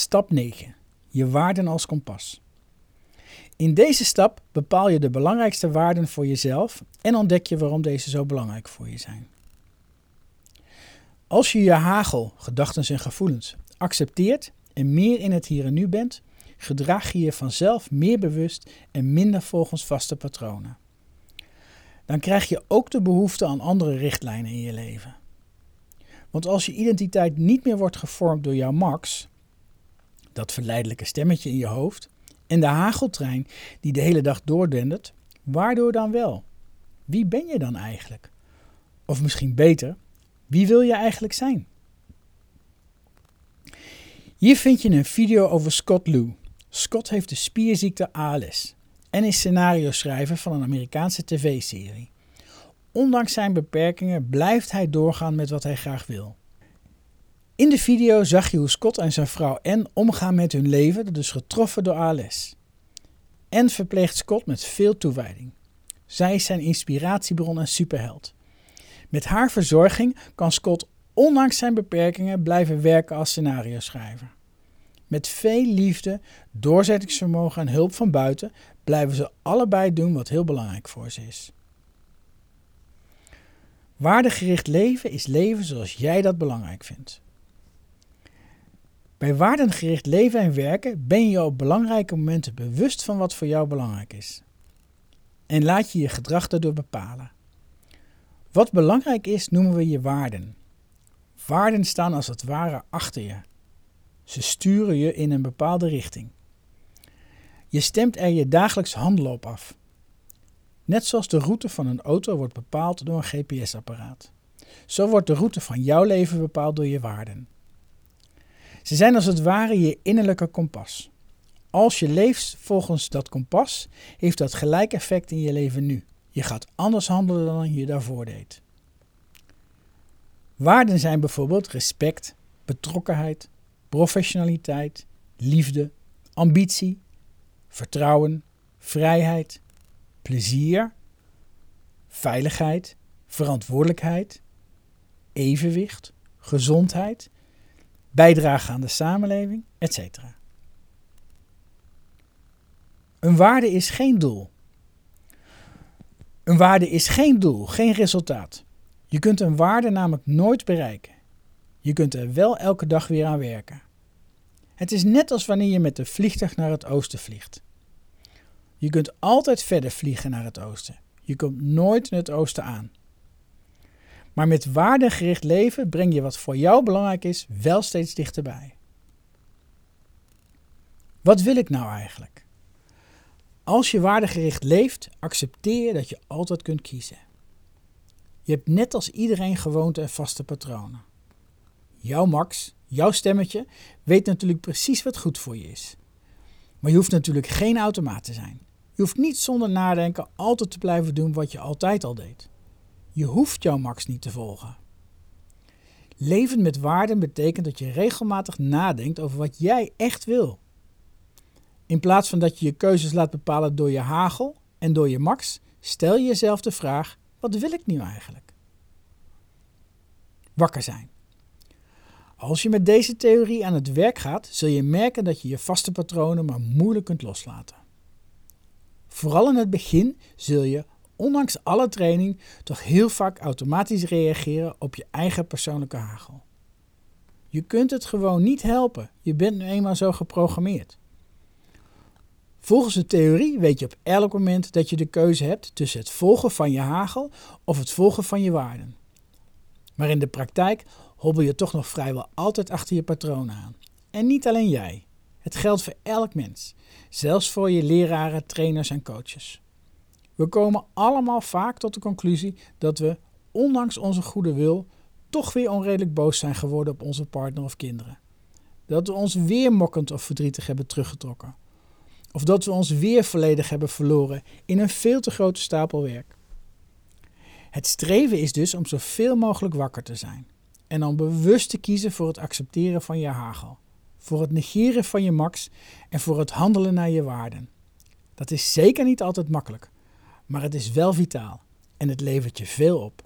Stap 9. Je waarden als kompas. In deze stap bepaal je de belangrijkste waarden voor jezelf en ontdek je waarom deze zo belangrijk voor je zijn. Als je je hagel, gedachten en gevoelens accepteert en meer in het hier en nu bent, gedraag je je vanzelf meer bewust en minder volgens vaste patronen. Dan krijg je ook de behoefte aan andere richtlijnen in je leven. Want als je identiteit niet meer wordt gevormd door jouw max, dat verleidelijke stemmetje in je hoofd, en de hageltrein die de hele dag doordendert, waardoor dan wel? Wie ben je dan eigenlijk? Of misschien beter, wie wil je eigenlijk zijn? Hier vind je een video over Scott Lou. Scott heeft de spierziekte ALS en is scenario schrijver van een Amerikaanse tv-serie. Ondanks zijn beperkingen blijft hij doorgaan met wat hij graag wil. In de video zag je hoe Scott en zijn vrouw Anne omgaan met hun leven, is getroffen door ALS. Anne verpleegt Scott met veel toewijding. Zij is zijn inspiratiebron en superheld. Met haar verzorging kan Scott ondanks zijn beperkingen blijven werken als scenario schrijver. Met veel liefde, doorzettingsvermogen en hulp van buiten blijven ze allebei doen wat heel belangrijk voor ze is. Waardegericht leven is leven zoals jij dat belangrijk vindt. Bij waardengericht leven en werken ben je op belangrijke momenten bewust van wat voor jou belangrijk is. En laat je je gedrag daardoor bepalen. Wat belangrijk is, noemen we je waarden. Waarden staan als het ware achter je. Ze sturen je in een bepaalde richting. Je stemt er je dagelijks handelen op af. Net zoals de route van een auto wordt bepaald door een GPS-apparaat. Zo wordt de route van jouw leven bepaald door je waarden. Ze zijn als het ware je innerlijke kompas. Als je leeft volgens dat kompas, heeft dat gelijk effect in je leven nu. Je gaat anders handelen dan je daarvoor deed. Waarden zijn bijvoorbeeld respect, betrokkenheid, professionaliteit, liefde, ambitie, vertrouwen, vrijheid, plezier, veiligheid, verantwoordelijkheid, evenwicht, gezondheid, bijdrage aan de samenleving, etc. Een waarde is geen doel. Een waarde is geen doel, geen resultaat. Je kunt een waarde namelijk nooit bereiken. Je kunt er wel elke dag weer aan werken. Het is net als wanneer je met de vliegtuig naar het oosten vliegt. Je kunt altijd verder vliegen naar het oosten. Je komt nooit in het oosten aan. Maar met waardegericht leven breng je wat voor jou belangrijk is wel steeds dichterbij. Wat wil ik nou eigenlijk? Als je waardegericht leeft, accepteer je dat je altijd kunt kiezen. Je hebt net als iedereen gewoonte en vaste patronen. Jouw Max, jouw stemmetje, weet natuurlijk precies wat goed voor je is. Maar je hoeft natuurlijk geen automaat te zijn. Je hoeft niet zonder nadenken altijd te blijven doen wat je altijd al deed. Je hoeft jouw max niet te volgen. Leven met waarden betekent dat je regelmatig nadenkt over wat jij echt wil. In plaats van dat je je keuzes laat bepalen door je hagel en door je max, stel je jezelf de vraag: wat wil ik nu eigenlijk? Wakker zijn. Als je met deze theorie aan het werk gaat, zul je merken dat je je vaste patronen maar moeilijk kunt loslaten. Vooral in het begin zul je, ondanks alle training, toch heel vaak automatisch reageren op je eigen persoonlijke hagel. Je kunt het gewoon niet helpen, je bent nu eenmaal zo geprogrammeerd. Volgens de theorie weet je op elk moment dat je de keuze hebt tussen het volgen van je hagel of het volgen van je waarden. Maar in de praktijk hobbel je toch nog vrijwel altijd achter je patronen aan. En niet alleen jij. Het geldt voor elk mens, zelfs voor je leraren, trainers en coaches. We komen allemaal vaak tot de conclusie dat we, ondanks onze goede wil, toch weer onredelijk boos zijn geworden op onze partner of kinderen. Dat we ons weer mokkend of verdrietig hebben teruggetrokken. Of dat we ons weer volledig hebben verloren in een veel te grote stapel werk. Het streven is dus om zoveel mogelijk wakker te zijn. En om bewust te kiezen voor het accepteren van je hagel voor het negeren van je max en voor het handelen naar je waarden. Dat is zeker niet altijd makkelijk, maar het is wel vitaal en het levert je veel op.